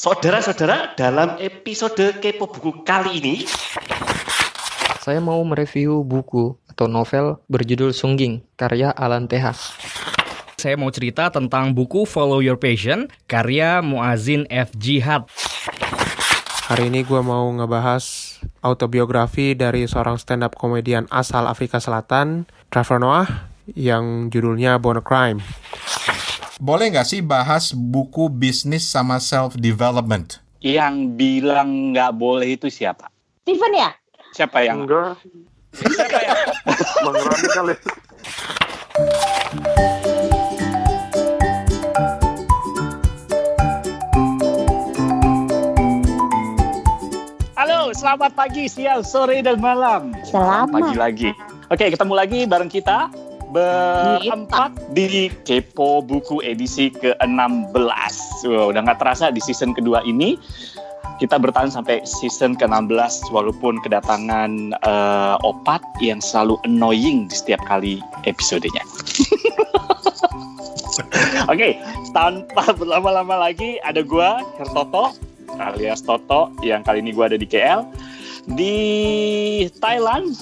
Saudara-saudara, dalam episode Kepo Buku kali ini, Saya mau mereview buku atau novel berjudul Sungging, karya Alan TH. Saya mau cerita tentang buku Follow Your Passion karya Muazin F. Jihad. Hari ini gue mau ngebahas autobiografi dari seorang stand-up komedian asal Afrika Selatan, Trevor Noah, yang judulnya Born a Crime. Boleh nggak sih bahas buku bisnis sama self-development? Yang bilang nggak boleh itu siapa? Steven ya? Siapa yang? Enggak, Siapa yang? Bang Rani kali. Halo, selamat pagi, siang, sore, dan malam. Selamat. Pagi lagi. Oke, ketemu lagi bareng kita berempat di Kepo Buku edisi ke-16. Wow, udah nggak terasa di season kedua ini kita bertahan sampai season ke-16 walaupun kedatangan eh, opat yang selalu annoying di setiap kali episodenya. Oke, tanpa berlama-lama lagi ada gua Hertoto alias Toto yang kali ini gua ada di KL di Thailand.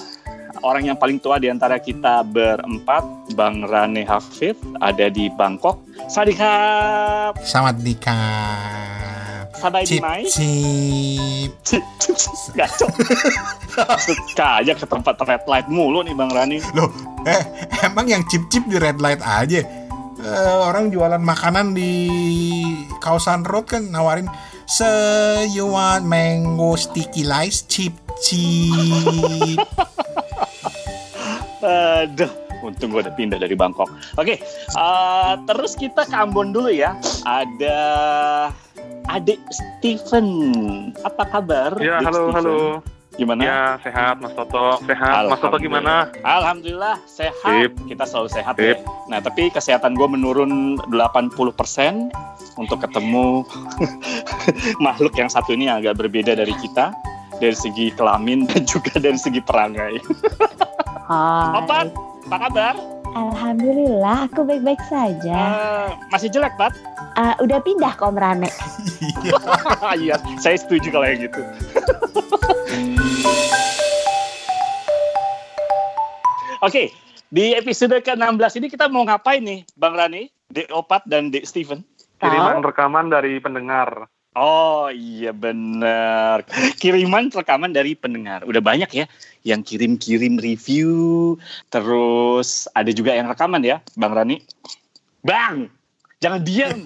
Orang yang paling tua di antara kita berempat, Bang Rane Hafid, ada di Bangkok. Sadikap, Selamat nikah. sabai di Cip mai. cip. Gaco. Suka aja ke tempat red light mulu nih Bang Rani. Loh, eh emang yang cip cip di red light aja? Eh, orang jualan makanan di kawasan road kan nawarin So you want mango sticky rice chip chip. Aduh, untung gue udah pindah dari Bangkok. Oke, eh, terus kita ke Ambon dulu ya. Ada adik Steven. Apa kabar? Ya, Adik halo, Steven? halo. Gimana? Ya, sehat Mas Toto. Sehat. Mas Toto gimana? Alhamdulillah sehat. Sip. Kita selalu sehat Sip. ya. Nah, tapi kesehatan gue menurun 80% untuk ketemu makhluk yang satu ini yang agak berbeda dari kita dari segi kelamin dan juga dari segi perangai. Hai. Opat, apa kabar? Alhamdulillah, aku baik-baik saja. Eh, masih jelek, Pat? Ah, udah pindah ke Om Rane. Iya, saya setuju kalau yang gitu. Oke, di episode ke-16 ini kita mau ngapain nih, Bang Rani, Dek Opat, dan Dek Steven? Kiriman rekaman dari pendengar. Oh iya bener Kiriman rekaman dari pendengar. Udah banyak ya Yang kirim-kirim review. Terus ada juga yang rekaman ya Bang Rani. Bang Jangan diam.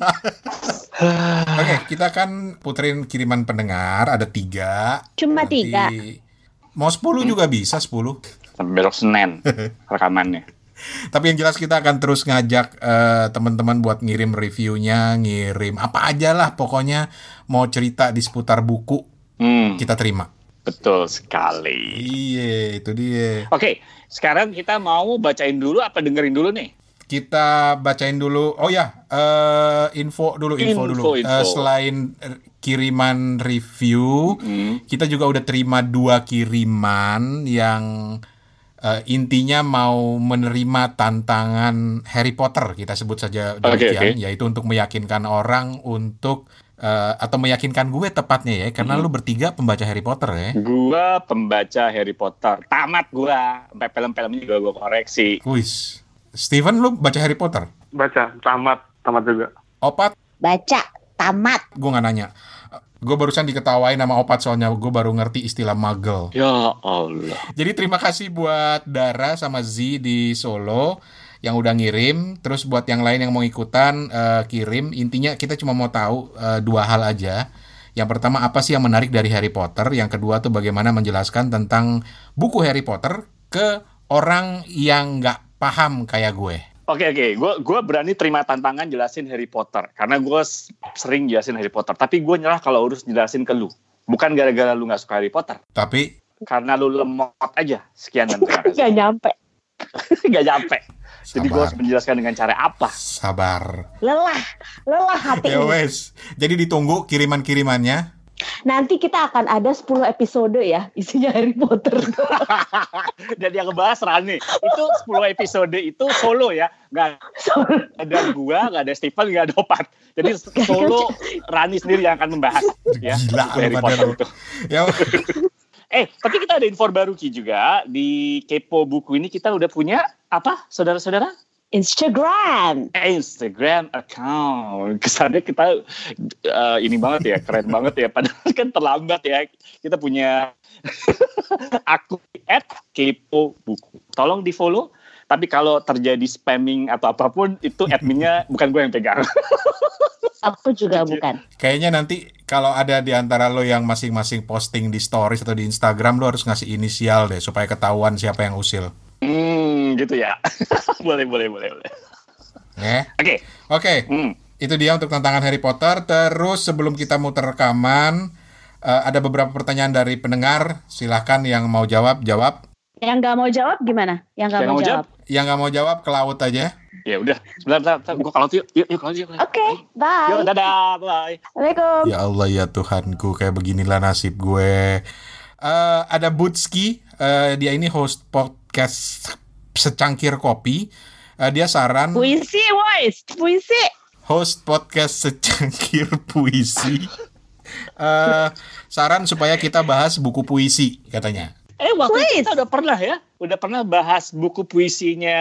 Oke, kita kan puterin kiriman pendengar. Ada tiga. Cuma Nanti- tiga. Mau 10 juga bisa 10. Sampai besok Senin Rekamannya Tapi yang jelas kita akan terus ngajak eh, teman-teman buat ngirim reviewnya, ngirim apa aja lah pokoknya mau cerita di seputar buku hmm, kita terima. Betul sekali Iya, itu dia. Oke sekarang kita mau bacain dulu apa dengerin dulu nih Kita bacain dulu. Oh ya, eh, info dulu, info, Info, dulu. info. Eh, selain eh, kiriman review, Hmm. kita juga udah terima dua kiriman yang eh, intinya mau menerima tantangan Harry Potter kita sebut saja demikian, oke. yaitu untuk meyakinkan orang untuk eh, atau meyakinkan gue tepatnya ya, karena Hmm. lu bertiga pembaca Harry Potter ya. Gua pembaca Harry Potter Tamat gua Sampai film-filmnya juga gua koreksi Wis, Steven lu baca Harry Potter? Baca, tamat. Tamat juga. Opat, Baca, tamat. gue nggak nanya. Gue barusan diketawain sama Opat soalnya gue baru ngerti istilah magel. Ya Allah Jadi terima kasih buat Dara sama Z di Solo yang udah ngirim. Terus buat yang lain yang mau ikutan eh, kirim. Intinya kita cuma mau tahu eh, dua hal aja. Yang pertama apa sih yang menarik dari Harry Potter? Yang kedua tuh bagaimana menjelaskan tentang buku Harry Potter ke orang yang nggak paham kayak gue. Oke oke, gue gua berani terima tantangan jelasin Harry Potter karena gue sering jelasin Harry Potter. Tapi gue nyerah kalau urus jelasin ke lu. Bukan gara-gara lu nggak suka Harry Potter, Tapi karena lu lemot aja. Sekian dan terima kasih. Gak nyampe. Gak nyampe. Jadi gue Sabar. harus menjelaskan dengan cara apa? sabar. Lelah. Lelah hati Ya ini. wes. Jadi ditunggu kiriman-kirimannya. Nanti kita akan ada 10 episode ya isinya Harry Potter. Dan yang ngebahas Rani. Itu 10 episode itu solo ya. Nggak ada gua, nggak ada Stephen, nggak ada Opat. Jadi solo Rani sendiri yang akan membahas. Ya, Gila Harry Potter itu. Ya, Eh, tapi kita ada info baru Ki juga. Di Kepo Buku ini kita udah punya apa, saudara-saudara? Instagram. Instagram account. Kesannya kita eh, ini banget ya, keren banget ya. Padahal kan terlambat ya. Kita punya akun at kepo buku. Tolong di follow. Tapi kalau terjadi spamming atau apa pun, itu adminnya bukan gue yang pegang. Aku juga bukan. kayaknya nanti kalau ada di antara lo yang masing-masing posting di stories atau di Instagram lo harus ngasih inisial deh supaya ketahuan siapa yang usil. Hmm, gitu ya. boleh, boleh, boleh, boleh. Ya. Oke. Oke. Hmm. Itu dia untuk tantangan Harry Potter. Terus sebelum kita muter rekaman, eh, ada beberapa pertanyaan dari pendengar. Silahkan yang mau jawab, jawab. Yang nggak mau jawab gimana? Yang nggak mau mau jawab. Yang nggak mau jawab ke laut aja. Ya udah. Sebentar, sebentar. Gue kalau yuk, yuk, yuk, kalau yuk. Oke, bye. Yuk, dadah, bye. Assalamualaikum. Ya Allah ya Tuhanku, kayak beginilah nasib gue. Eh, ada Butski, eh, dia ini host podcast secangkir kopi. Eh, dia saran Puisi, boys. Puisi. host podcast secangkir puisi. Eh, saran supaya kita bahas buku puisi katanya. Eh waktu itu Please. kita udah pernah ya, udah pernah bahas buku puisinya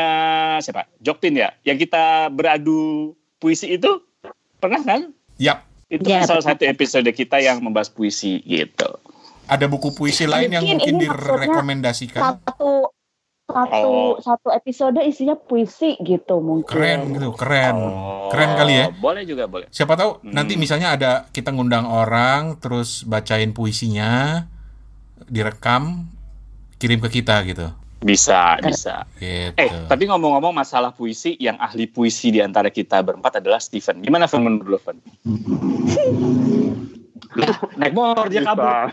siapa? Jokpin ya, yang kita beradu puisi itu pernah kan? Yap, Itu Ya, kan salah satu episode kita yang membahas puisi gitu. ada buku puisi lain yang Mungkin mungkin ini maksudnya direkomendasikan. Satu satu Oh. satu episode isinya puisi gitu mungkin. Keren gitu, keren. Keren kali ya. Oh, Boleh juga boleh. Siapa tahu Hmm. nanti misalnya ada kita ngundang orang terus bacain puisinya direkam kirim ke kita gitu. Bisa, bisa. Gitu. Eh, tapi ngomong-ngomong masalah puisi, yang ahli puisi di antara kita berempat adalah Steven. Gimana Fen menurut lo, Fen? Nah, naik motor dia kabur.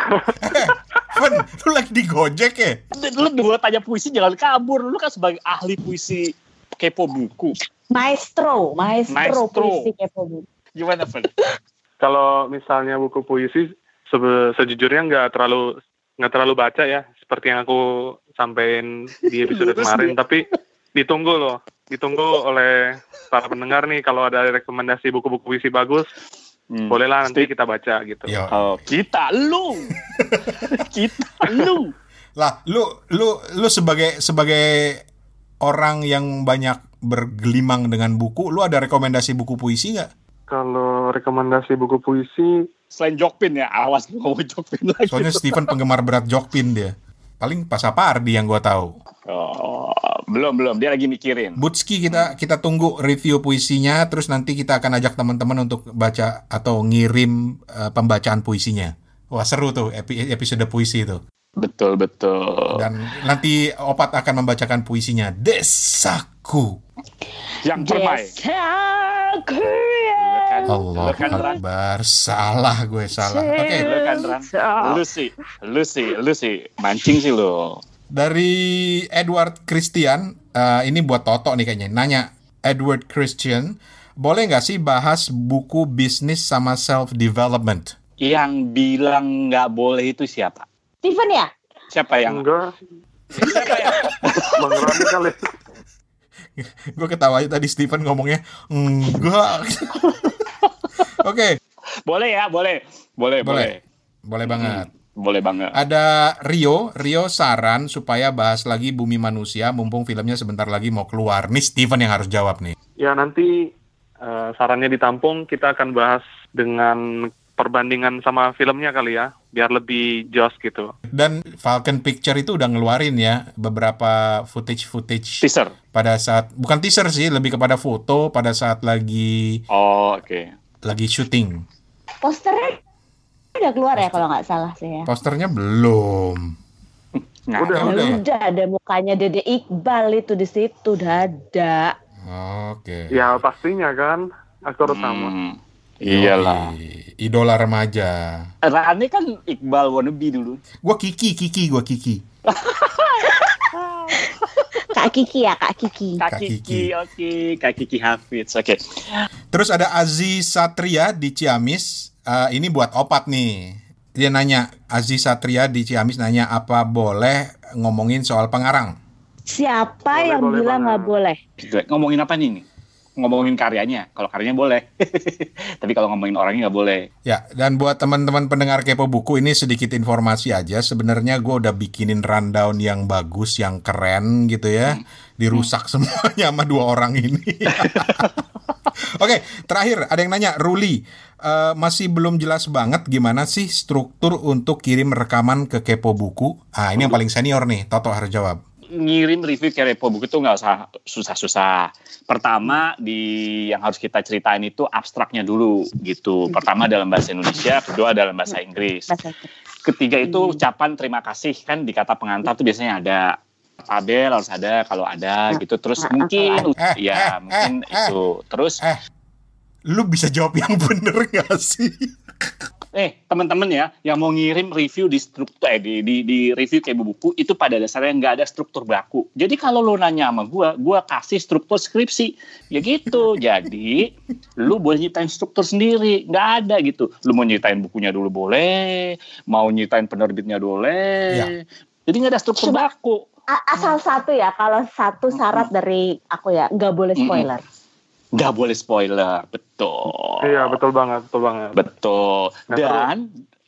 Fen, lu lagi di Gojek ya? Lu dua tanya puisi jangan kabur. Lu kan sebagai ahli puisi kepo buku. Maestro, maestro, Maestro. puisi kepo buku. Gimana, Fen? Kalau misalnya buku puisi sebe- sejujurnya nggak terlalu nggak terlalu baca ya seperti yang aku sampaikan di episode kemarin tapi ditunggu loh ditunggu oleh para pendengar nih kalau ada rekomendasi buku-buku puisi bagus Hmm. bolehlah nanti kita baca gitu Yo. Oh, kita, lu. kita, lu. Lah, lu lu lu sebagai sebagai orang yang banyak bergelimang dengan buku, lu ada rekomendasi buku puisi nggak? kalau rekomendasi buku puisi Selain Jokpin ya, awas lu ngomong Jokpin lagi. Soalnya Steven penggemar berat Jokpin dia. Paling pas apa Ardi yang gua tahu. Oh, belum, belum. Dia lagi mikirin. Butski kita kita tunggu review puisinya, terus nanti kita akan ajak teman-teman untuk baca atau ngirim eh, pembacaan puisinya. Wah seru tuh epi- episode puisi itu. Betul, betul. Dan nanti Opat akan membacakan puisinya. Desaku. Yang permai. Desaku ya. Allah lu kan, Ran. Akbar. Salah gue salah. Oke. Lu kan, Ran. Lu sih, lu sih, lu sih. Mancing sih lu. Dari Edward Christian, eh, ini buat Toto nih kayaknya. Nanya, Edward Christian, boleh nggak sih bahas buku bisnis sama self development? Yang bilang nggak boleh itu siapa? Steven ya? Siapa yang? enggak Siapa yang? Bang Rani kali Gue ketawa aja tadi Stephen ngomongnya enggak. Oke, Boleh ya, boleh. Boleh, boleh. boleh, boleh banget. Boleh banget. Ada Rio, Rio saran supaya bahas lagi Bumi Manusia, mumpung filmnya sebentar lagi mau keluar. Nih Stephen yang harus jawab nih. ya nanti eh, sarannya ditampung kita akan bahas dengan perbandingan sama filmnya kali ya biar lebih jos gitu Dan Falcon Picture itu udah ngeluarin ya beberapa footage-footage Teaser. pada saat bukan teaser sih, lebih kepada foto pada saat lagi Oh, oke. lagi syuting. Posternya udah keluar ya kalau nggak salah sih ya. Posternya belum. Nah, Udah, Ya Ya udah ya. udah ada mukanya Dede Iqbal itu di situ udah ada. Oke. ya pastinya kan aktor utama hmm, iyalah. Yoi. Idola remaja. Rani kan Iqbal wannabe dulu. Gua Kiki, Kiki, gua Kiki. Kak Kiki ya, Kak Kiki. Kak Kiki, oke. Kak Kiki Hafiz, oke. Terus ada Aziz Satria di Ciamis. Eh, ini buat opat nih. Dia nanya, Aziz Satria di Ciamis nanya apa boleh ngomongin soal pengarang? Siapa Boleh, yang boleh bilang nggak boleh? Ngomongin apa nih? Ngomongin karyanya. Kalau karyanya boleh. Tapi kalau ngomongin orangnya nggak boleh. Ya, dan buat teman-teman pendengar kepo buku ini sedikit informasi aja. Sebenarnya gue udah bikinin rundown yang bagus, yang keren gitu ya. Dirusak semuanya sama dua orang ini. Oke, terakhir ada yang nanya, Ruli, eh, masih belum jelas banget gimana sih struktur untuk kirim rekaman ke kepo buku? Ah, ini yang paling senior nih, Toto harus jawab. Ngirim review ke repo buku itu nggak usah susah-susah. Pertama di yang harus kita ceritain itu abstraknya dulu gitu. Pertama dalam bahasa Indonesia, kedua dalam bahasa Inggris. Ketiga itu ucapan terima kasih kan di kata pengantar tuh biasanya ada tabel harus ada kalau ada gitu. Terus Nah, mungkin Eh, ya eh, mungkin eh, itu. Terus Eh, lu bisa jawab yang bener gak sih? Eh teman-teman ya yang mau ngirim review di struktur eh, di, di, di review kayak buku itu pada dasarnya nggak ada struktur baku. Jadi kalau lo nanya sama gua, gua kasih struktur skripsi. Ya gitu. Jadi lu boleh nyiptain struktur sendiri, nggak ada gitu. Lu mau nyiptain bukunya dulu boleh, mau nyiptain penerbitnya boleh. Ya. Jadi nggak ada struktur Coba. baku. Asal satu ya, kalau satu syarat dari aku ya, nggak boleh spoiler. Nggak boleh spoiler, betul. Iya betul banget, betul banget. Betul. Dan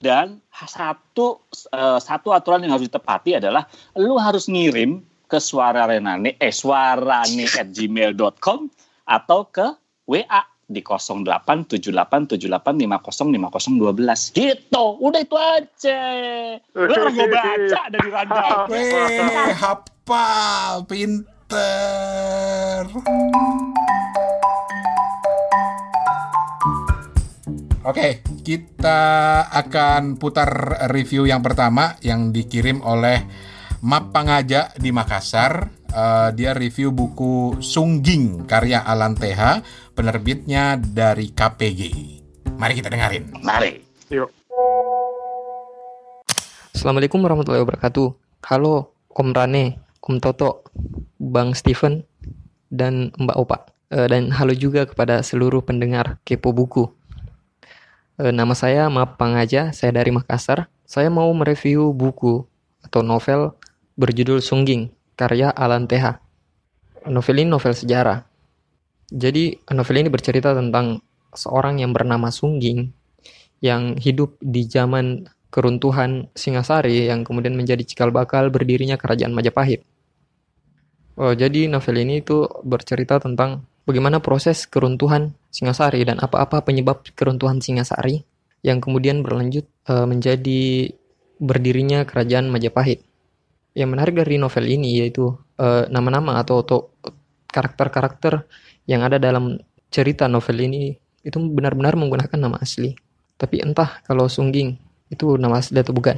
dan satu eh, satu aturan yang harus ditepati adalah lu harus ngirim ke suara renane eh suarane at gmail.com atau ke WA di 087878505012 gitu udah itu aja lu orang gak baca dari rundown Weh, hafal, pinter. Oke, kita akan putar review yang pertama yang dikirim oleh Map Pangaja di Makassar. Eh, dia review buku Sungging karya Alan TH, penerbitnya dari KPG. Mari kita dengerin. mari Yuk. Assalamualaikum warahmatullahi wabarakatuh. Halo, Om Rane, Om Toto, Bang Steven, dan Mbak Opa. Eh, dan halo juga kepada seluruh pendengar Kepo Buku. Eh, nama saya Maap Pangaja, saya dari Makassar. Saya mau mereview buku atau novel berjudul Sungging, karya Alan TH. Novel ini novel sejarah. Jadi, novel ini bercerita tentang seorang yang bernama Sungging yang hidup di zaman keruntuhan Singasari yang kemudian menjadi cikal bakal berdirinya kerajaan Majapahit. Oh, jadi novel ini itu bercerita tentang bagaimana proses keruntuhan Singasari dan apa-apa penyebab keruntuhan Singasari yang kemudian berlanjut eh, menjadi berdirinya kerajaan Majapahit. Yang menarik dari novel ini yaitu eh, nama-nama atau, atau karakter-karakter yang ada dalam cerita novel ini itu benar-benar menggunakan nama asli. Tapi entah kalau Sungging itu nama asli atau bukan.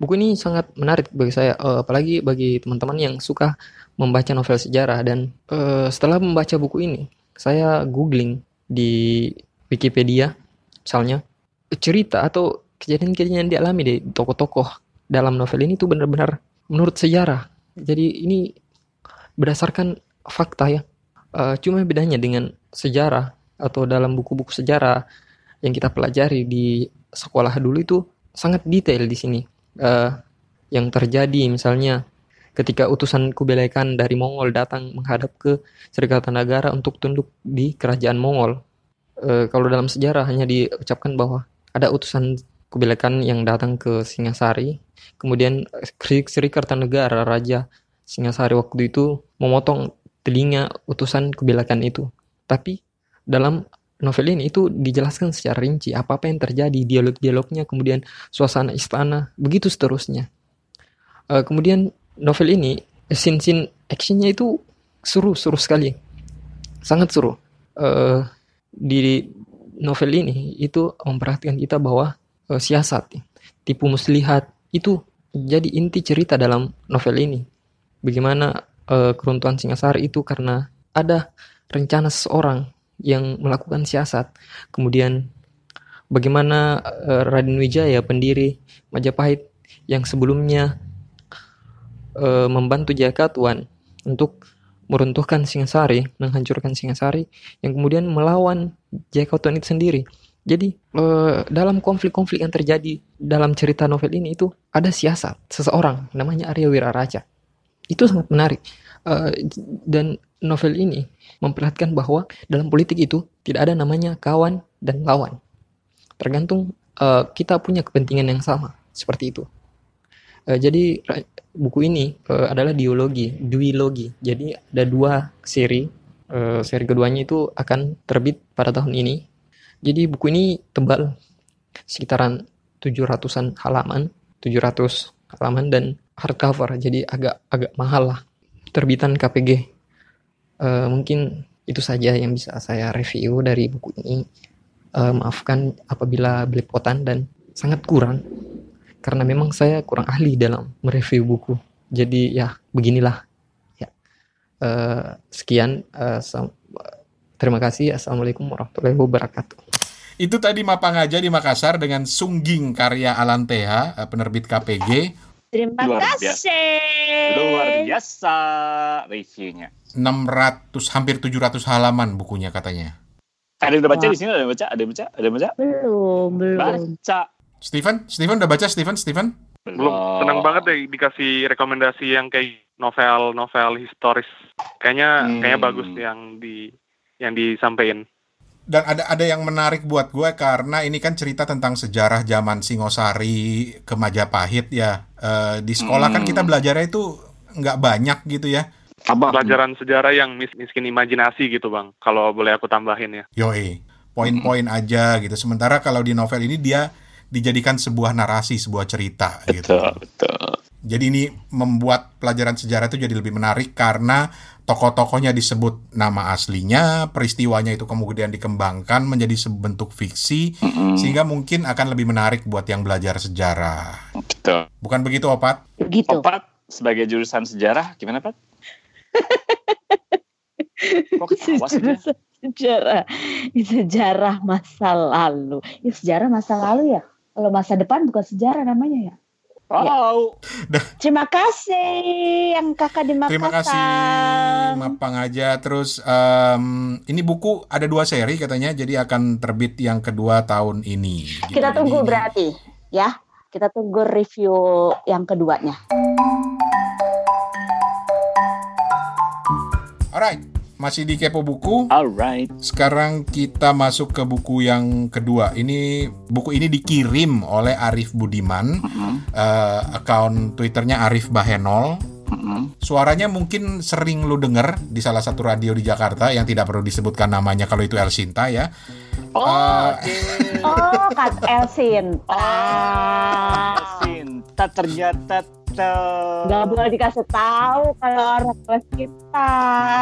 Buku ini sangat menarik bagi saya, eh, apalagi bagi teman-teman yang suka membaca novel sejarah dan eh, setelah membaca buku ini, saya googling di Wikipedia, misalnya cerita atau kejadian-kejadian yang dialami di tokoh-tokoh dalam novel ini tuh benar-benar menurut sejarah. Jadi ini berdasarkan fakta ya. Eh, cuma bedanya dengan sejarah atau dalam buku-buku sejarah yang kita pelajari di sekolah dulu itu sangat detail di sini. Eh, yang terjadi misalnya ketika utusan Kubilai Khan dari Mongol datang menghadap ke Serikatan Negara untuk tunduk di kerajaan Mongol. Eh, kalau dalam sejarah hanya diucapkan bahwa ada utusan Kubilai Khan yang datang ke Singasari, kemudian Sri, Kartanegara Raja Singasari waktu itu memotong telinga utusan Kubilai Khan itu. Tapi dalam novel ini itu dijelaskan secara rinci apa-apa yang terjadi, dialog-dialognya, kemudian suasana istana, begitu seterusnya. Eh, kemudian novel ini scene-scene actionnya itu seru, seru sekali, sangat seru. Eh, di novel ini itu memperhatikan kita bahwa eh, siasat, tipu muslihat itu jadi inti cerita dalam novel ini. Bagaimana eh, keruntuhan Singasari itu karena ada rencana seseorang yang melakukan siasat. Kemudian bagaimana eh, Raden Wijaya pendiri Majapahit yang sebelumnya eh, membantu Jaya Katuan untuk meruntuhkan Singasari, menghancurkan Singasari, yang kemudian melawan Jaikauton itu sendiri. Jadi eh, dalam konflik-konflik yang terjadi dalam cerita novel ini itu ada siasat seseorang namanya Arya Wiraraja. Itu sangat menarik. Eh, dan novel ini memperlihatkan bahwa dalam politik itu tidak ada namanya kawan dan lawan. Tergantung eh, kita punya kepentingan yang sama seperti itu. Eh, jadi buku ini eh, adalah dialogi, duologi. Jadi ada dua seri. Eh, seri keduanya itu akan terbit pada tahun ini. Jadi buku ini tebal sekitaran 700-an halaman, 700 halaman dan hardcover. Jadi agak agak mahal lah. Terbitan KPG. Eh, mungkin itu saja yang bisa saya review dari buku ini. Eh, maafkan apabila belepotan dan sangat kurang karena memang saya kurang ahli dalam mereview buku. Jadi ya beginilah. Ya. Eh, sekian. eh, sam- terima kasih. Assalamualaikum warahmatullahi wabarakatuh. Itu tadi Mapangaja di Makassar dengan Sungging karya Alantea, eh, penerbit KPG. Terima Luar kasih. Luar biasa reviewnya. 600 hampir 700 halaman bukunya katanya. Ada yang udah baca Wah. di sini? Ada yang baca? Ada yang baca? Ada yang baca? Belum, belum. Baca. Steven, Steven udah baca Steven, Steven? Belum senang banget deh dikasih rekomendasi yang kayak novel-novel historis. Kayaknya Hmm. kayaknya bagus yang di yang disampaikan. Dan ada ada yang menarik buat gue karena ini kan cerita tentang sejarah zaman Singosari ke Majapahit ya. Eh, di sekolah kan Hmm. kita belajarnya itu nggak banyak gitu ya. Abang. Pelajaran sejarah yang mis- miskin imajinasi gitu bang. Kalau boleh aku tambahin ya. Yoi, poin-poin aja gitu. Sementara kalau di novel ini dia dijadikan sebuah narasi, sebuah cerita gitu. Betul, betul. Jadi ini membuat pelajaran sejarah itu jadi lebih menarik karena tokoh-tokohnya disebut nama aslinya, peristiwanya itu kemudian dikembangkan menjadi sebentuk fiksi, Mm-mm. sehingga mungkin akan lebih menarik buat yang belajar sejarah. Betul. Bukan begitu, Opat? Begitu. Opat sebagai jurusan sejarah gimana, Pat? Kok sejarah. Sejarah masa lalu. Ya, sejarah masa lalu ya. Kalau masa depan bukan sejarah namanya ya. Wow. Terima kasih yang kakak di Makassar. Terima kasih, Mapang aja. Terus em, ini buku ada dua seri katanya, jadi akan terbit yang kedua tahun ini. Gitu. Kita tunggu ini- berarti ya. Kita tunggu review yang keduanya. Alright, masih di Kepo Buku. Alright. Sekarang kita masuk ke buku yang kedua. Ini buku ini dikirim oleh Arif Budiman, Mm-mm. eh, akun Twitternya Arif Bahenol. Mm-mm. Suaranya mungkin sering lu denger di salah satu radio di Jakarta yang tidak perlu disebutkan namanya kalau itu El Sinta ya. Oh, Eh, oke. Oh, Kak Elsin. Ah, Sinta ternyata tuh. Gak boleh dikasih tahu kalau orang kelas kita.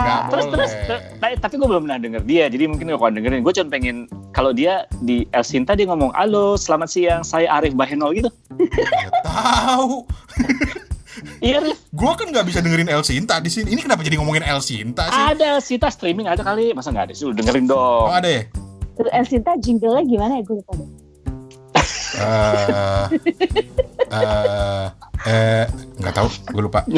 Nggak Terus terus, boleh. ter- tapi, tapi gue belum pernah denger dia, jadi mungkin gak dengerin. Gue cuma pengen kalau dia di El Sinta dia ngomong, halo selamat siang, saya Arif Bahenol gitu. Nggak tahu. Iya, Rif. Gua kan nggak bisa dengerin El Sinta di sini. Ini kenapa jadi ngomongin El Sinta sih? Ada El Sinta streaming ada kali, masa nggak ada sih? Lu dengerin dong. Oh ada ya? Terus Elsinta jingle-nya gimana ya gue lupa deh. Eh, eh, eh, nggak tahu, gue lupa.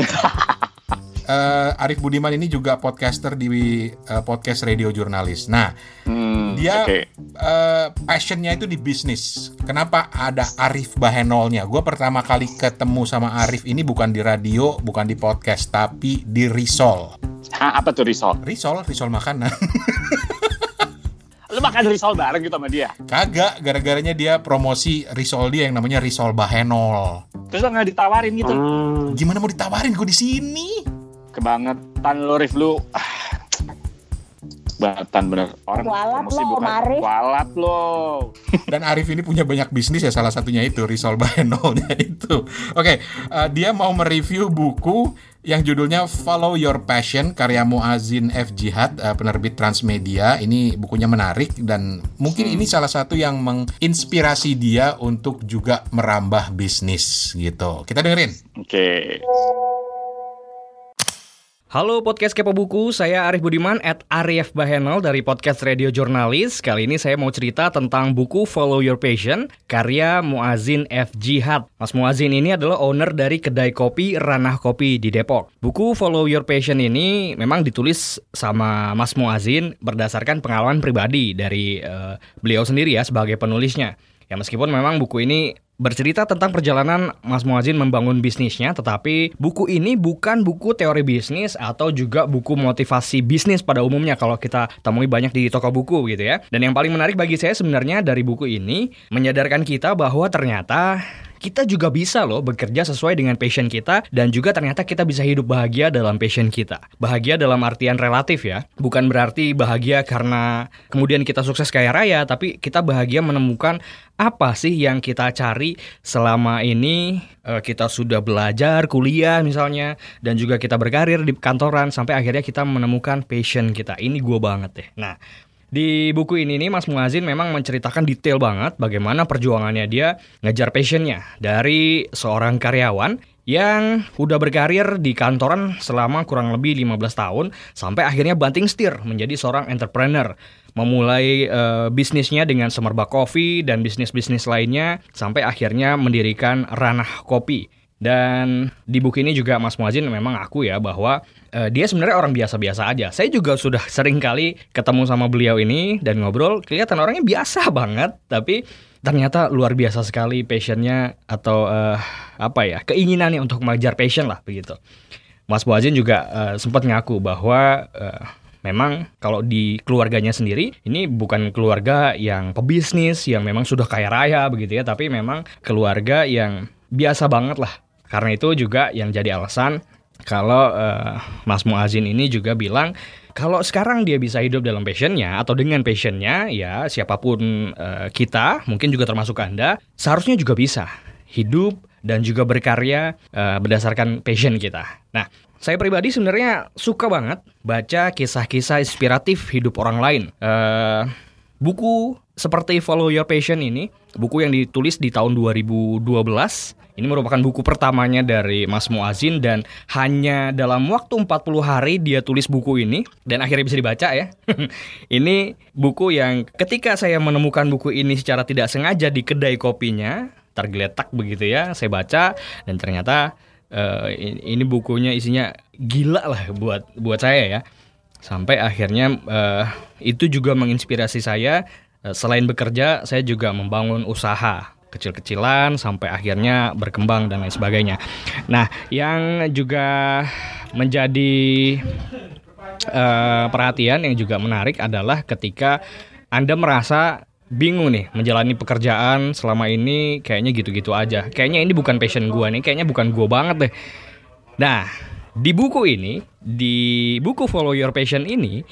Eh, Arif Budiman ini juga podcaster di eh, podcast radio jurnalis. Nah, Hmm, Dia- oke. eh, passionnya itu di bisnis. Kenapa ada Arif Bahenolnya? Gue pertama kali ketemu sama Arif ini bukan di radio, bukan di podcast, tapi di Risol. Hah, apa tuh risol? Risol, risol makanan. Lu makan risol bareng gitu sama dia. Kagak, gara-garanya dia promosi risol dia yang namanya risol Bahenol. Terus lo nggak ditawarin gitu. Hmm. Gimana mau ditawarin gue di sini? Kebangetan lo, Rif lu. Ah, Batan bener orang Kualat promosi lo, bukan Arif. kualat lo. Dan Arif ini punya banyak bisnis ya salah satunya itu Risol Bahenolnya itu. Oke, eh, dia mau mereview buku yang judulnya Follow Your Passion karya Muazin F Jihad eh, penerbit Transmedia. Ini bukunya menarik dan mungkin ini salah satu yang menginspirasi dia untuk juga merambah bisnis gitu. Kita dengerin. Oke. Halo podcast Kepo Buku, saya Arif Budiman at Arif Bahenol dari podcast Radio Jurnalis. Kali ini saya mau cerita tentang buku Follow Your Passion, karya Muazin F. Jihad. Mas Muazin ini adalah owner dari kedai kopi Ranah Kopi di Depok. Buku Follow Your Passion ini memang ditulis sama Mas Muazin berdasarkan pengalaman pribadi dari uh, beliau sendiri ya sebagai penulisnya. Ya meskipun memang buku ini bercerita tentang perjalanan Mas Muazin membangun bisnisnya, tetapi buku ini bukan buku teori bisnis atau juga buku motivasi bisnis pada umumnya kalau kita temui banyak di toko buku gitu ya. Dan yang paling menarik bagi saya sebenarnya dari buku ini menyadarkan kita bahwa ternyata kita juga bisa loh bekerja sesuai dengan passion kita dan juga ternyata kita bisa hidup bahagia dalam passion kita. Bahagia dalam artian relatif ya, bukan berarti bahagia karena kemudian kita sukses kaya raya, tapi kita bahagia menemukan apa sih yang kita cari selama ini uh, kita sudah belajar kuliah misalnya dan juga kita berkarir di kantoran sampai akhirnya kita menemukan passion kita. Ini gue banget deh. Nah di buku ini nih Mas Muazin memang menceritakan detail banget bagaimana perjuangannya dia ngejar passionnya dari seorang karyawan yang udah berkarir di kantoran selama kurang lebih 15 tahun sampai akhirnya banting setir menjadi seorang entrepreneur memulai uh, bisnisnya dengan Semerbak Coffee dan bisnis-bisnis lainnya sampai akhirnya mendirikan Ranah Kopi. Dan di buku ini juga Mas Muazin memang aku ya bahwa uh, dia sebenarnya orang biasa-biasa aja. Saya juga sudah sering kali ketemu sama beliau ini dan ngobrol, kelihatan orangnya biasa banget, tapi ternyata luar biasa sekali passionnya atau uh, apa ya keinginannya untuk mengajar passion lah begitu. Mas Muazin juga uh, sempat ngaku bahwa uh, memang kalau di keluarganya sendiri ini bukan keluarga yang pebisnis yang memang sudah kaya raya begitu ya, tapi memang keluarga yang biasa banget lah karena itu juga yang jadi alasan kalau uh, Mas Muazin ini juga bilang kalau sekarang dia bisa hidup dalam passionnya atau dengan passionnya ya siapa pun uh, kita mungkin juga termasuk anda seharusnya juga bisa hidup dan juga berkarya uh, berdasarkan passion kita. Nah, saya pribadi sebenarnya suka banget baca kisah-kisah inspiratif hidup orang lain. Uh, buku seperti Follow Your Passion ini, buku yang ditulis di tahun 2012 ini merupakan buku pertamanya dari Mas Muazin dan hanya dalam waktu 40 hari dia tulis buku ini dan akhirnya bisa dibaca ya. ini buku yang ketika saya menemukan buku ini secara tidak sengaja di kedai kopinya, tergeletak begitu ya, saya baca dan ternyata uh, ini bukunya isinya gila lah buat buat saya ya. Sampai akhirnya uh, itu juga menginspirasi saya uh, selain bekerja saya juga membangun usaha kecil-kecilan sampai akhirnya berkembang dan lain sebagainya. Nah, yang juga menjadi uh, perhatian yang juga menarik adalah ketika Anda merasa bingung nih menjalani pekerjaan selama ini kayaknya gitu-gitu aja. Kayaknya ini bukan passion gua nih, kayaknya bukan gua banget deh. Nah, di buku ini, di buku Follow Your Passion ini,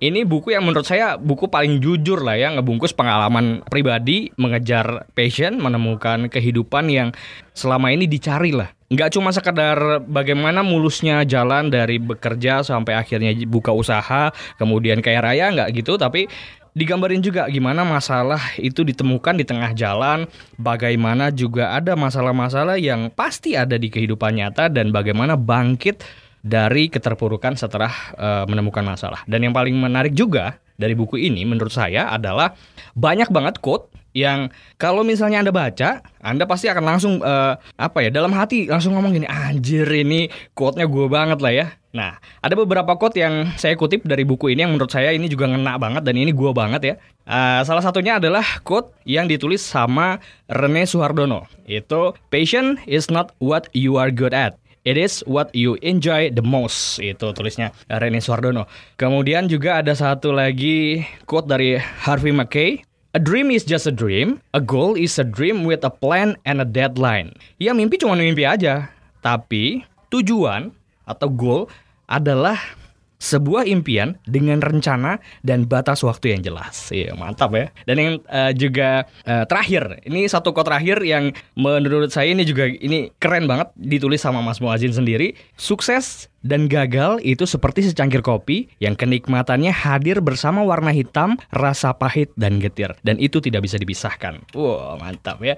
ini buku yang menurut saya buku paling jujur lah ya ngebungkus pengalaman pribadi mengejar passion menemukan kehidupan yang selama ini dicari lah. Nggak cuma sekedar bagaimana mulusnya jalan dari bekerja sampai akhirnya buka usaha kemudian kaya raya nggak gitu tapi digambarin juga gimana masalah itu ditemukan di tengah jalan, bagaimana juga ada masalah-masalah yang pasti ada di kehidupan nyata dan bagaimana bangkit dari keterpurukan setelah uh, menemukan masalah. Dan yang paling menarik juga dari buku ini menurut saya adalah banyak banget quote yang kalau misalnya Anda baca, Anda pasti akan langsung uh, apa ya, dalam hati langsung ngomong gini, anjir ini quote-nya gue banget lah ya. Nah, ada beberapa quote yang saya kutip dari buku ini yang menurut saya ini juga ngena banget dan ini gue banget ya. Uh, salah satunya adalah quote yang ditulis sama Rene Suhardono. Itu, patient is not what you are good at. It is what you enjoy the most. Itu tulisnya Rene Suardono. Kemudian juga ada satu lagi quote dari Harvey Mackay. A dream is just a dream. A goal is a dream with a plan and a deadline. Ya mimpi cuma mimpi aja. Tapi tujuan atau goal adalah sebuah impian dengan rencana dan batas waktu yang jelas. Iya, mantap ya. Dan yang uh, juga uh, terakhir, ini satu quote terakhir yang menurut saya ini juga ini keren banget ditulis sama Mas Muazin sendiri. Sukses dan gagal itu seperti secangkir kopi yang kenikmatannya hadir bersama warna hitam, rasa pahit dan getir dan itu tidak bisa dipisahkan. Wow, mantap ya.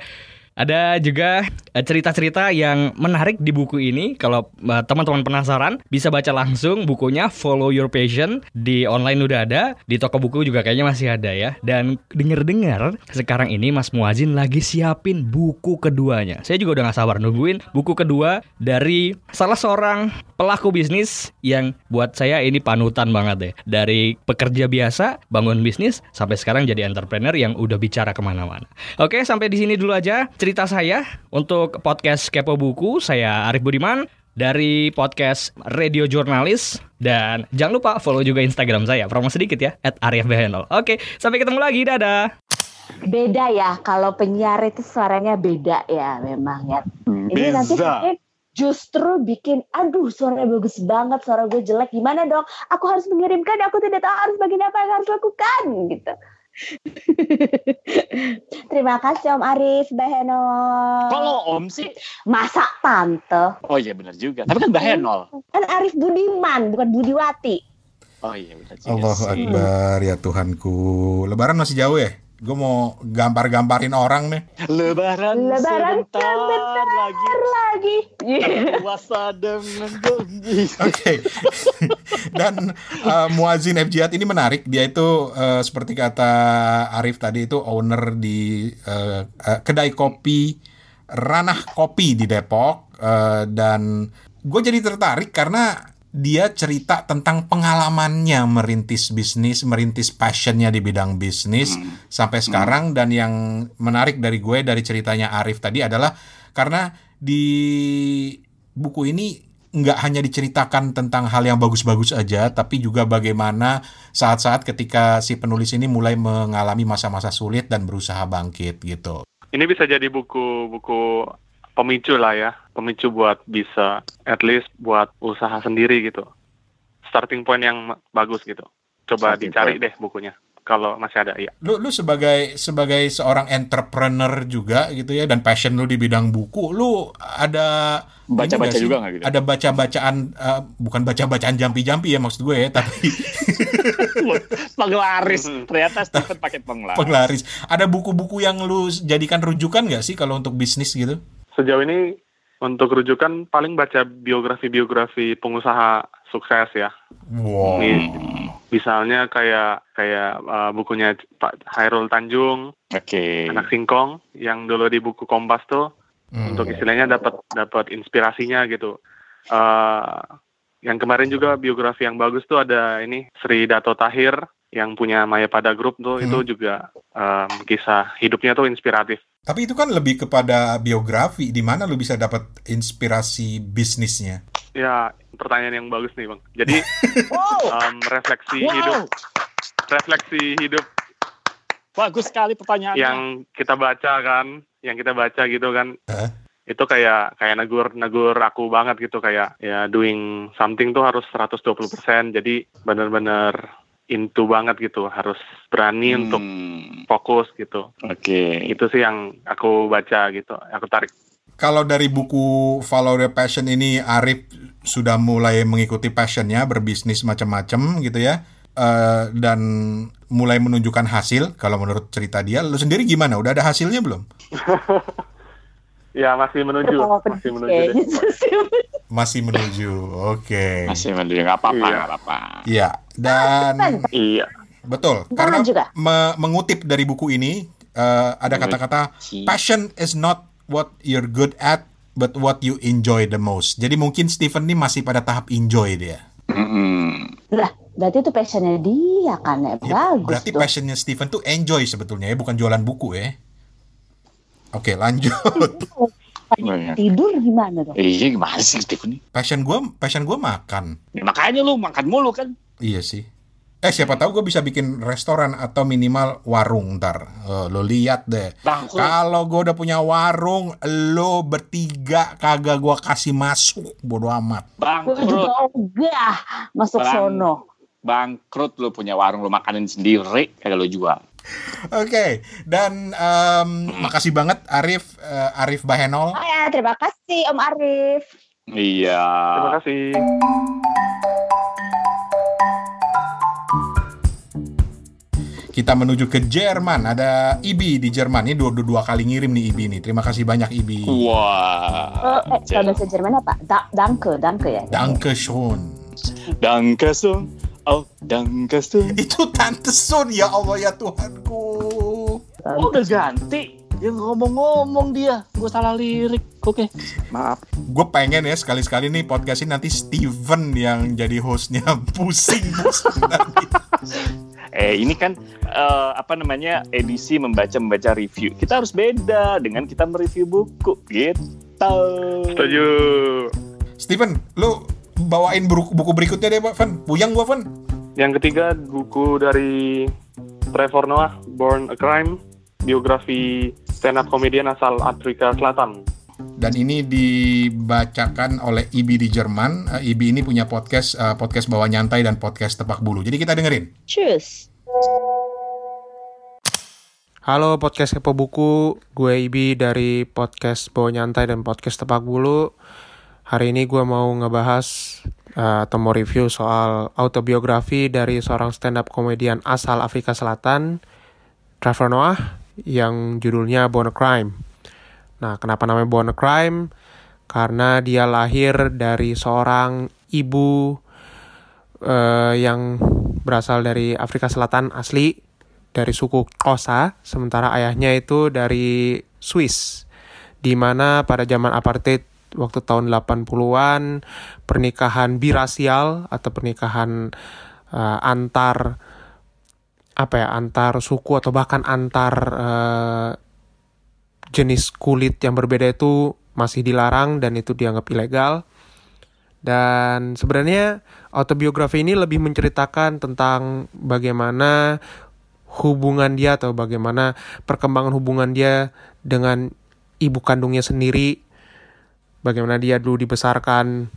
Ada juga eh, cerita-cerita yang menarik di buku ini. Kalau eh, teman-teman penasaran, bisa baca langsung bukunya Follow Your Passion di online udah ada, di toko buku juga kayaknya masih ada ya. Dan denger-dengar sekarang ini Mas Muazin lagi siapin buku keduanya. Saya juga udah gak sabar nungguin buku kedua dari salah seorang pelaku bisnis yang buat saya ini panutan banget deh. Dari pekerja biasa, bangun bisnis, sampai sekarang jadi entrepreneur yang udah bicara ke mana-mana. Oke, sampai di sini dulu aja saya untuk podcast Kepo Buku. Saya Arif Budiman dari podcast Radio Jurnalis dan jangan lupa follow juga Instagram saya. Promo sedikit ya @arifbehenol. Oke, sampai ketemu lagi. Dadah. Beda ya, kalau penyiar itu suaranya beda ya memang ya. Ini nanti Beza. mungkin justru bikin, aduh suaranya bagus banget, suara gue jelek, gimana dong? Aku harus mengirimkan, aku tidak tahu harus bagian apa yang harus lakukan gitu. Terima kasih Om Arif, Mbak Heno. Kalau Om sih, Masa tante? oh iya benar juga. Tapi kan Mbak Henol. Kan Arif Budiman, bukan Budiwati. Oh iya benar juga Allahu. Akbar ya Tuhanku. Lebaran masih jauh ya? Gue mau gampar-gamparin orang nih. Lebaran, Lebaran sebentar, sebentar lagi. lagi. Puasa dengan janji. Oke. Dan uh, Muazin Fjiat ini menarik. Dia itu uh, seperti kata Arif tadi itu owner di uh, uh, kedai kopi Ranah Kopi di Depok Uh, dan gue jadi tertarik karena dia cerita tentang pengalamannya merintis bisnis, merintis passionnya di bidang bisnis sampai sekarang. Dan yang menarik dari gue dari ceritanya Arif tadi adalah karena di buku ini nggak hanya diceritakan tentang hal yang bagus-bagus aja, tapi juga bagaimana saat-saat ketika si penulis ini mulai mengalami masa-masa sulit dan berusaha bangkit gitu. Ini bisa jadi buku-buku pemicu lah ya, pemicu buat bisa at least buat usaha sendiri gitu. Starting point yang bagus gitu. Coba Starting dicari point. deh bukunya kalau masih ada ya. Lu lu sebagai sebagai seorang entrepreneur juga gitu ya dan passion lu di bidang buku, lu ada Baca-baca sih? juga nggak gitu? Ada baca-bacaan eh, bukan baca-bacaan jampi-jampi ya maksud gue ya, tapi Penglaris. Hmm. Ternyata Stephen pakai penglaris. penglaris. Ada buku-buku yang lu jadikan rujukan nggak sih kalau untuk bisnis gitu? Sejauh ini untuk rujukan paling baca biografi-biografi pengusaha sukses ya. Wow. Nih, misalnya kayak kayak uh, bukunya Pak Hairul Tanjung, Oke. anak singkong yang dulu di buku Kompas tuh Hmm. untuk istilahnya dapat dapat inspirasinya gitu. Eh, yang kemarin juga biografi yang bagus tuh ada ini Sri Dato Tahir yang punya Mayapada Group tuh Hmm. itu juga em, kisah hidupnya tuh inspiratif. Tapi itu kan lebih kepada biografi, di mana lu bisa dapat inspirasi bisnisnya. Ya pertanyaan yang bagus nih bang. Jadi Wow. em, refleksi Wow. hidup, refleksi hidup Bagus sekali pertanyaannya. yang kita baca kan, yang kita baca gitu kan. Hah? Itu kayak kayak negur negur aku banget gitu kayak ya doing something tuh harus 120%. Jadi benar-benar into banget gitu, harus berani Hmm, untuk fokus gitu. Oke. Itu sih yang aku baca gitu, aku tarik. Kalau dari buku Follow Your Passion ini Arif sudah mulai mengikuti passionnya berbisnis macam-macam gitu ya Eh, dan mulai menunjukkan hasil kalau menurut cerita dia lu sendiri gimana udah ada hasilnya belum Ya masih menuju, masih menuju deh. Sih. masih menuju oke Masih mending nggak apa-apa, Iya. nggak apa-apa. Iya dan Iya. betul karena juga. me- mengutip dari buku ini eh, ada kata-kata passion is not what you're good at but what you enjoy the most jadi mungkin Stephen ini masih pada tahap enjoy dia Mm-mm. Lah, berarti itu passionnya dia kan ya. Ya, Bagus berarti dong. passionnya Steven tuh enjoy sebetulnya ya, bukan jualan buku ya. Oke, lanjut. Tidur gimana dong? Iya gimana sih Stephen nih? passion gua, passion gua makan. Ya, makanya lu makan mulu kan? Iya sih. Eh siapa tahu gue bisa bikin restoran atau minimal warung ntar. Eh, lo lihat deh. Kalau gue udah punya warung, lo bertiga kagak gua kasih masuk. Bodoh amat. Gue Bangkrut. juga ogah masuk Bang. sono. Bangkrut lu punya warung lu makanin sendiri kayak lu jual. Oke, dan em, makasih banget Arif, eh, Arif Bahenol. Oh ya, terima kasih Om Arif. Iya. Terima kasih. kita menuju ke Jerman. Ada Ibi di Jerman. Ini dua, dua, dua kali ngirim nih Ibi nih. Terima kasih banyak Ibi. Wah. Oh, eh, kalau bahasa Jerman apa? Da danke, danke ya. Danke schön. Danke schön. Oh, danke schön. Itu Tante Sun ya Allah ya Tuhanku. Oh, udah ganti. Dia ngomong-ngomong dia. Gue salah lirik. Oke. Maaf. Gue pengen ya sekali-sekali nih podcast ini nanti Steven yang jadi hostnya pusing. Eh ini kan eh, apa namanya edisi membaca membaca review. Kita harus beda dengan kita mereview buku gitu. Setuju. Steven, lu bawain buku, buku berikutnya deh, Pak Van. Puyang gua, Van. Yang ketiga buku dari Trevor Noah, Born a Crime, biografi stand up komedian asal Afrika Selatan. Dan ini dibacakan oleh Ibi di Jerman. Eh, Ibi ini punya podcast eh, podcast bawa nyantai dan podcast tepak bulu. Jadi kita dengerin. Cheers. Halo podcast Kepo Buku, gue Ibi dari podcast Bawa Nyantai dan podcast Tepak Bulu. Hari ini gue mau ngebahas uh, atau mau review soal autobiografi dari seorang stand up komedian asal Afrika Selatan, Trevor Noah, yang judulnya Born a Crime. Nah, kenapa namanya Born a Crime? Karena dia lahir dari seorang ibu uh, yang berasal dari Afrika Selatan asli, dari suku Kosa, sementara ayahnya itu dari Swiss, di mana pada zaman apartheid waktu tahun 80-an pernikahan birasial atau pernikahan uh, antar apa ya antar suku atau bahkan antar uh, jenis kulit yang berbeda itu masih dilarang dan itu dianggap ilegal. Dan sebenarnya autobiografi ini lebih menceritakan tentang bagaimana hubungan dia atau bagaimana perkembangan hubungan dia dengan ibu kandungnya sendiri, bagaimana dia dulu dibesarkan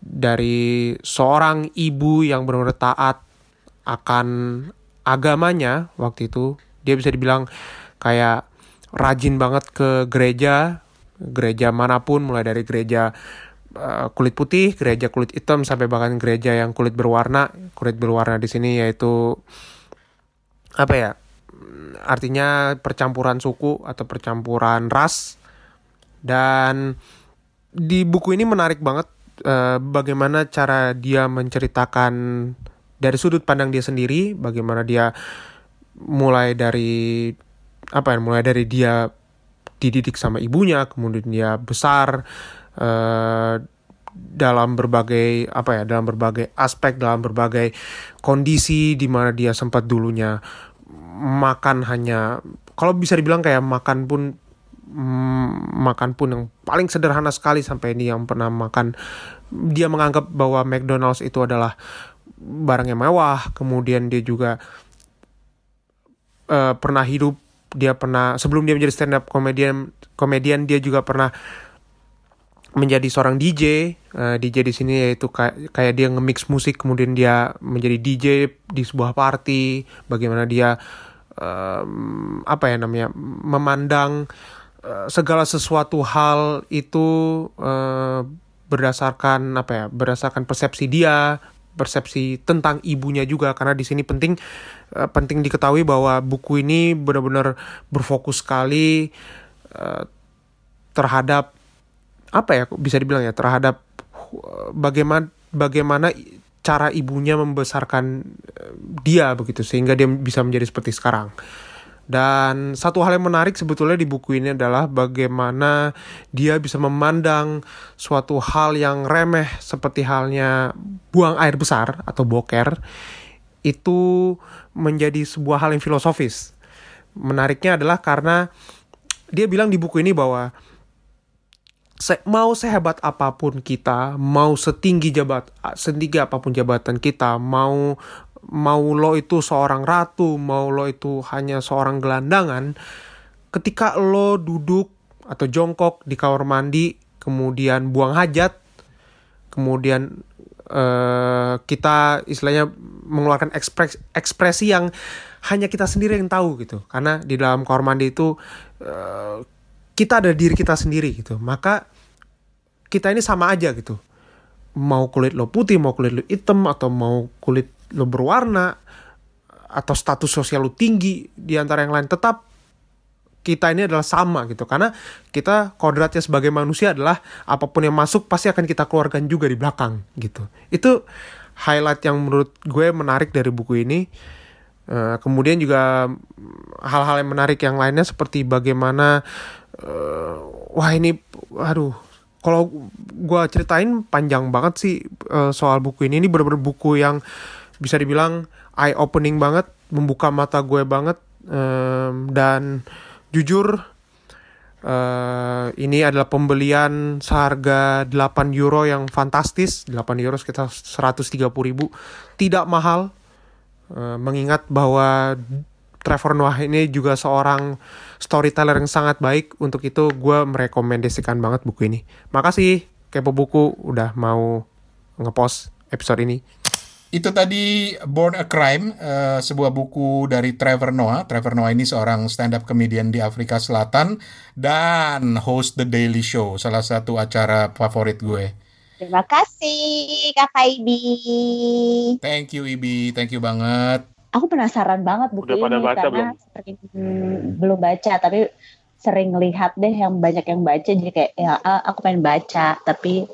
dari seorang ibu yang benar-benar taat akan agamanya waktu itu. Dia bisa dibilang kayak rajin banget ke gereja, gereja mana pun mulai dari gereja uh, kulit putih, gereja kulit hitam sampai bahkan gereja yang kulit berwarna. Kulit berwarna di sini yaitu apa ya artinya percampuran suku atau percampuran ras dan di buku ini menarik banget uh, bagaimana cara dia menceritakan dari sudut pandang dia sendiri bagaimana dia mulai dari apa ya mulai dari dia dididik sama ibunya kemudian dia besar uh, dalam berbagai apa ya dalam berbagai aspek dalam berbagai kondisi di mana dia sempat dulunya makan hanya kalau bisa dibilang kayak makan pun mm, makan pun yang paling sederhana sekali sampai ini yang pernah makan. Dia menganggap bahwa McDonald's itu adalah barang yang mewah kemudian dia juga uh, pernah hidup dia pernah sebelum dia menjadi stand up komedian komedian dia juga pernah menjadi seorang DJ uh, DJ di sini yaitu kayak kayak dia nge-mix musik kemudian dia menjadi DJ di sebuah party bagaimana dia um, apa ya namanya memandang segala sesuatu hal itu uh, berdasarkan apa ya berdasarkan persepsi dia persepsi tentang ibunya juga karena di sini penting uh, penting diketahui bahwa buku ini benar-benar berfokus sekali uh, terhadap apa ya bisa dibilang ya terhadap bagaimana bagaimana cara ibunya membesarkan dia begitu sehingga dia bisa menjadi seperti sekarang. Dan satu hal yang menarik sebetulnya di buku ini adalah bagaimana dia bisa memandang suatu hal yang remeh seperti halnya buang air besar atau boker itu menjadi sebuah hal yang filosofis. Menariknya adalah karena dia bilang di buku ini bahwa mau sehebat apa pun kita, mau setinggi jabat, setinggi apa pun jabatan kita, mau mau lo itu seorang ratu, mau lo itu hanya seorang gelandangan, ketika lo duduk atau jongkok di kamar mandi, kemudian buang hajat, kemudian uh, kita istilahnya mengeluarkan ekspresi, ekspresi yang hanya kita sendiri yang tahu gitu, karena di dalam kamar mandi itu uh, kita ada diri kita sendiri gitu. Maka kita ini sama aja gitu mau kulit lo putih mau kulit lo hitam atau mau kulit lo berwarna atau status sosial lu tinggi di antara yang lain tetap kita ini adalah sama gitu. Karena kita kodratnya sebagai manusia adalah apa pun yang masuk pasti akan kita keluarkan juga di belakang gitu. Itu highlight yang menurut gue menarik dari buku ini. Eh, kemudian juga hal-hal yang menarik yang lainnya seperti bagaimana eh, wah ini aduh kalau gua ceritain panjang banget sih eh, soal buku ini. Ini bener-bener buku yang bisa dibilang eye opening banget membuka mata gue banget Em, dan jujur eh, ini adalah pembelian seharga 8 euro yang fantastis. 8 euro sekitar 130 ribu. Tidak mahal Eh, mengingat bahwa Trevor Noah ini juga seorang storyteller yang sangat baik untuk itu gue merekomendasikan banget buku ini makasih kepo buku udah mau ngepost episode ini Itu tadi Born a Crime, eh, sebuah buku dari Trevor Noah. Trevor Noah ini seorang stand-up comedian di Afrika Selatan dan host The Daily Show, salah satu acara favorit gue. Terima kasih Kakak Ibi. Thank you Ibi, thank you banget. Aku penasaran banget buku Udah pada ini baca karena belum? sering hmm, belum baca tapi sering lihat deh yang banyak yang baca jadi kayak ya ah, aku pengen baca tapi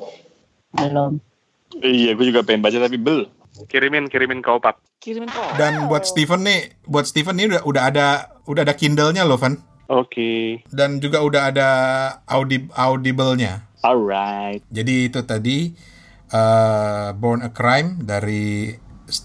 belum. Iya, gue juga pengen baca tapi bel. Kirimin, kirimin ke Opat. Kirimin kok. Dan buat Steven nih, buat Steven nih udah udah ada udah ada Kindle-nya loh, Van. Oke. Dan juga udah ada audi audible-nya. Alright. Jadi itu tadi eh, Born a Crime dari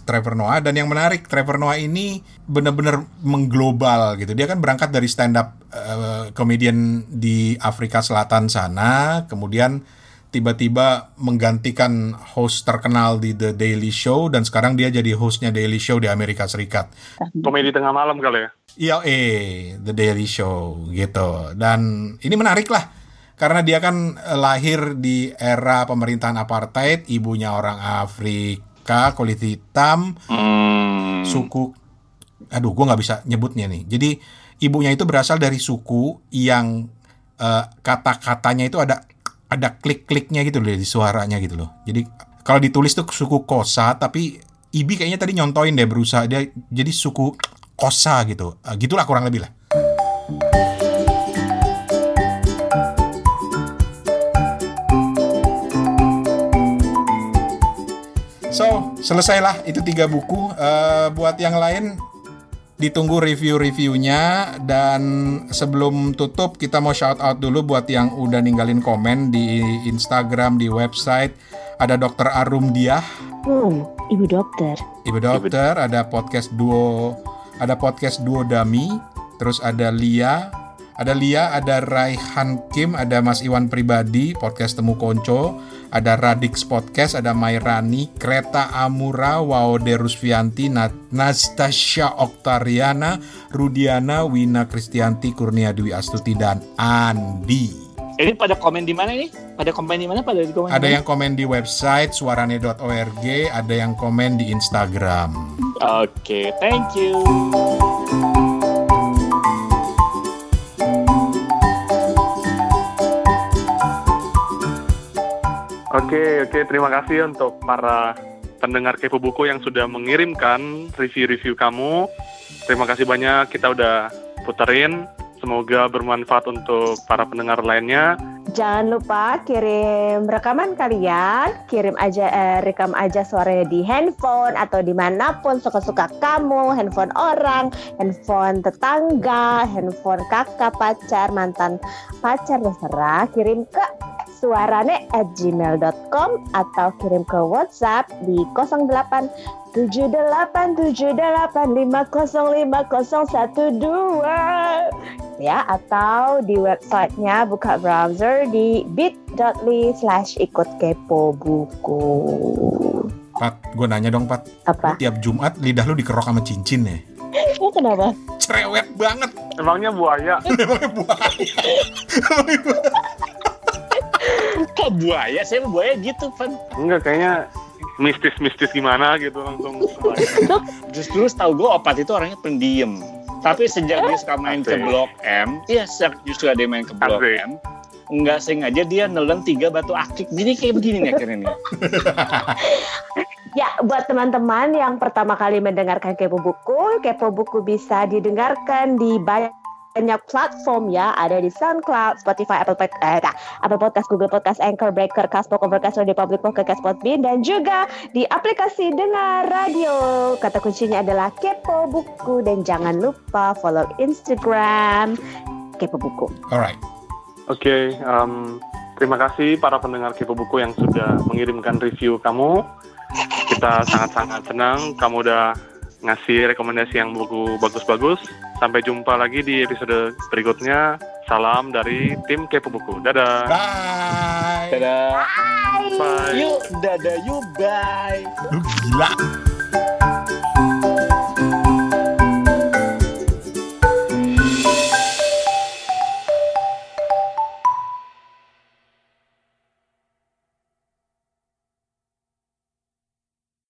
Trevor Noah dan yang menarik Trevor Noah ini benar-benar mengglobal gitu. Dia kan berangkat dari stand up eh, comedian di Afrika Selatan sana, kemudian tiba-tiba menggantikan host terkenal di The Daily Show dan sekarang dia jadi hostnya Daily Show di Amerika Serikat. Komedi tengah malam kali ya? Iya, eh, The Daily Show gitu. Dan ini menarik lah. Karena dia kan eh, lahir di era pemerintahan apartheid, ibunya orang Afrika, kulit hitam, Hmm. suku aduh gue nggak bisa nyebutnya nih. Jadi ibunya itu berasal dari suku yang eh, kata-katanya itu ada ada klik-kliknya gitu loh di suaranya gitu loh. Jadi kalau ditulis tuh suku Kosa tapi Ibi kayaknya tadi nyontoin deh berusaha dia jadi suku Kosa gitu. Eh, gitulah kurang lebih lah. Selesailah itu tiga buku. Eh, buat yang lain, ditunggu review-reviewnya. Dan sebelum tutup, kita mau shout out dulu buat yang udah ninggalin komen di Instagram, di website. Ada Dokter Arum Diah, Hmm, Ibu dokter. Ibu Dokter, ada podcast duo, ada podcast duo Dami, terus ada Lia, ada Lia, ada Raihan Kim, ada Mas Iwan Pribadi, podcast Temu Konco, ada Radix Podcast, ada Mairani, Kreta Amura, Waode Rusvianti, Na- Nastasia Oktariana, Rudiana, Wina Kristianti, Kurnia Dwi Astuti, dan Andi. Ini pada komen di mana nih? Pada komen di mana? Pada di komen. Ada yang komen di website suarane.org, ada yang komen di Instagram. Oke, thank you. Oke, oke. Terima kasih untuk para pendengar Kepo Buku yang sudah mengirimkan review-review kamu. Terima kasih banyak. Kita udah puterin. Semoga bermanfaat untuk para pendengar lainnya. Jangan lupa kirim rekaman kalian, kirim aja eh, rekam aja suaranya di handphone atau di mana pun suka-suka kamu, handphone orang, handphone tetangga, handphone kakak, pacar, mantan pacar terserah, kirim ke suarane at gmail.com atau kirim ke WhatsApp di 08 7878505012 ya atau di websitenya buka browser di bit.ly slash ikut kepo buku Pat, gue nanya dong Pat, apa? tiap Jumat lidah lu dikerok sama cincin ya? Ya, kenapa? Cerewet banget. Emangnya buaya? Emangnya buaya. Kok buaya? Saya buaya gitu, Pan. Enggak, kayaknya mistis-mistis gimana gitu langsung. Justru setahu gue opat itu orangnya pendiam. Tapi sejak dia suka main ke Asik. Blok M, iya sejak justru ada main ke Blok Asik. M, nggak sengaja dia nelen tiga batu akik. Jadi kayak begini nih akhirnya nih. Ya, buat teman-teman yang pertama kali mendengarkan Kepo Buku, Kepo Buku bisa didengarkan di banyak platform ya, ada di SoundCloud, Spotify, Apple, Pod- eh, nah, Apple Podcast, Google Podcast, Anchor, Breaker, Castbox, Overcast, Radio Public, Pocket Cast, Podbean, dan juga di aplikasi Dengar Radio. Kata kuncinya adalah Kepo Buku dan jangan lupa follow Instagram Kepo Buku. Alright. Oke, em, terima kasih para pendengar Kepo Buku yang sudah mengirimkan review kamu. Kita sangat-sangat senang kamu udah ngasih rekomendasi yang buku bagus-bagus. Sampai jumpa lagi di episode berikutnya. Salam dari tim Kepo Buku. Dadah. Bye. Dadah. Bye. Yuk, dadah, yuk, bye. Lu gila.